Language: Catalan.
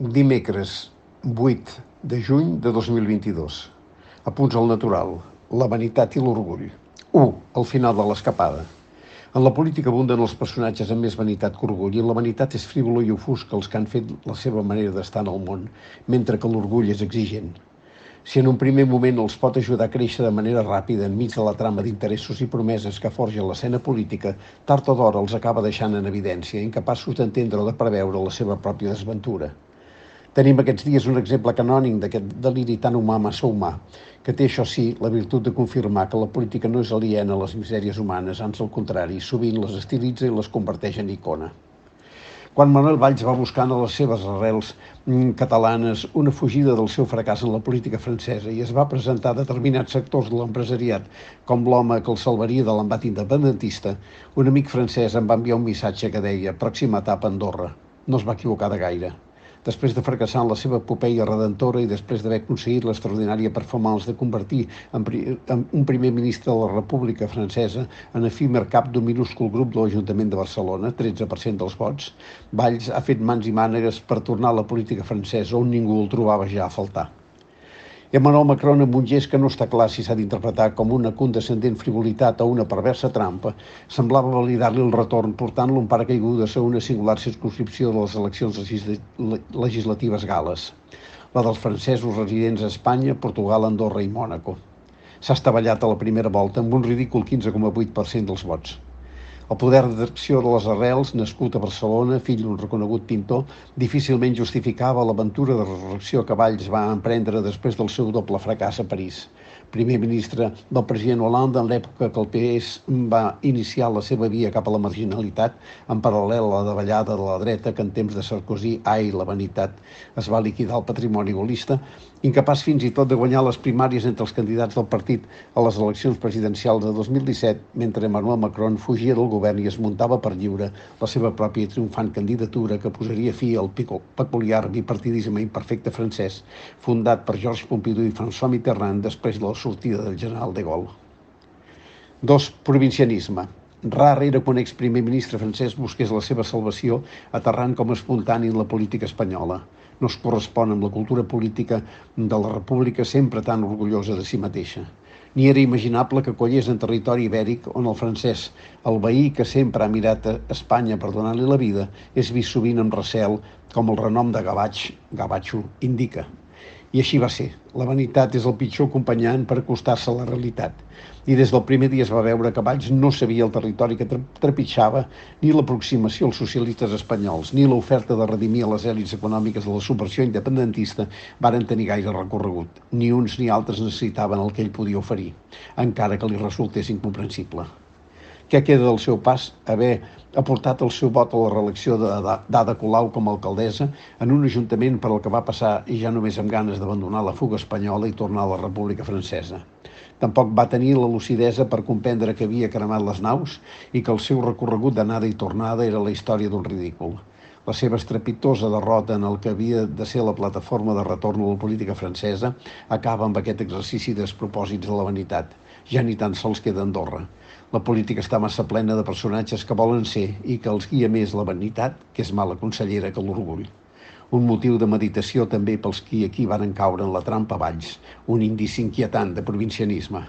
Dimecres 8 de juny de 2022. Apunts al natural. La vanitat i l'orgull. 1. El final de l'escapada. En la política abunden els personatges amb més vanitat que orgull, i la vanitat és frívola i ofusca els que han fet la seva manera d'estar en el món, mentre que l'orgull és exigent. Si en un primer moment els pot ajudar a créixer de manera ràpida enmig de la trama d'interessos i promeses que forja l'escena política, tard o d'hora els acaba deixant en evidència, incapaços d'entendre o de preveure la seva pròpia desventura. Tenim aquests dies un exemple canònic d'aquest deliri tan humà massa humà, que té, això sí, la virtut de confirmar que la política no és aliena a les misèries humanes, ans al contrari, sovint les estilitza i les converteix en icona. Quan Manuel Valls va buscant a les seves arrels mm, catalanes una fugida del seu fracàs en la política francesa i es va presentar a determinats sectors de l'empresariat com l'home que el salvaria de l'embat independentista, un amic francès em va enviar un missatge que deia «Pròxima etapa Andorra». No es va equivocar de gaire després de fracassar en la seva epopeia redentora i després d'haver aconseguit l'extraordinària performance de convertir en, en un primer ministre de la República Francesa en efímer cap d'un minúscul grup de l'Ajuntament de Barcelona, 13% dels vots, Valls ha fet mans i mànegues per tornar a la política francesa on ningú el trobava ja a faltar. Emmanuel Macron, gest que no està clar si s'ha d'interpretar com una condescendent frivolitat o una perversa trampa, semblava validar-li el retorn portant-lo en paracaigudes a una singular circunscripció de les eleccions legislatives gales, la dels francesos residents a Espanya, Portugal, Andorra i Mònaco. S'ha estavellat a la primera volta amb un ridícul 15,8% dels vots. El poder d'acció de les arrels, nascut a Barcelona, fill d'un reconegut pintor, difícilment justificava l'aventura de resurrecció que Valls va emprendre després del seu doble fracàs a París. Primer ministre del president Hollande en l'època que el PS va iniciar la seva via cap a la marginalitat, en paral·lel a la davallada de la dreta que en temps de Sarkozy, ai, la vanitat, es va liquidar el patrimoni golista, incapaç fins i tot de guanyar les primàries entre els candidats del partit a les eleccions presidencials de 2017, mentre Emmanuel Macron fugia del govern i es muntava per lliure la seva pròpia triomfant candidatura que posaria fi al peculiar bipartidisme imperfecte francès, fundat per Georges Pompidou i François Mitterrand després de la sortida del general de Gaulle. Dos, provincianisme. Rar era quan ex-primer ministre francès busqués la seva salvació aterrant com espontani en la política espanyola. No es correspon amb la cultura política de la república sempre tan orgullosa de si mateixa. Ni era imaginable que collés en territori ibèric on el francès, el veí que sempre ha mirat a Espanya per donar-li la vida, és vist sovint amb recel, com el renom de Gavatx, Gavatxo, indica. I així va ser. La vanitat és el pitjor acompanyant per acostar-se a la realitat. I des del primer dia es va veure que Valls no sabia el territori que trepitjava, ni l'aproximació als socialistes espanyols, ni l'oferta de redimir les èlits econòmiques de la subversió independentista varen tenir gaire recorregut. Ni uns ni altres necessitaven el que ell podia oferir, encara que li resultés incomprensible. Què queda del seu pas? Haver aportat el seu vot a la reelecció d'Ada Colau com a alcaldessa en un ajuntament per al que va passar i ja només amb ganes d'abandonar la fuga espanyola i tornar a la República Francesa. Tampoc va tenir la lucidesa per comprendre que havia cremat les naus i que el seu recorregut d'anada i tornada era la història d'un ridícul. La seva estrepitosa derrota en el que havia de ser la plataforma de retorn a la política francesa acaba amb aquest exercici despropòsits de la vanitat. Ja ni tan sols queda Andorra. La política està massa plena de personatges que volen ser i que els guia més la vanitat, que és mala consellera, que l'orgull. Un motiu de meditació també pels qui aquí varen caure en la trampa Valls, un indici inquietant de provincianisme.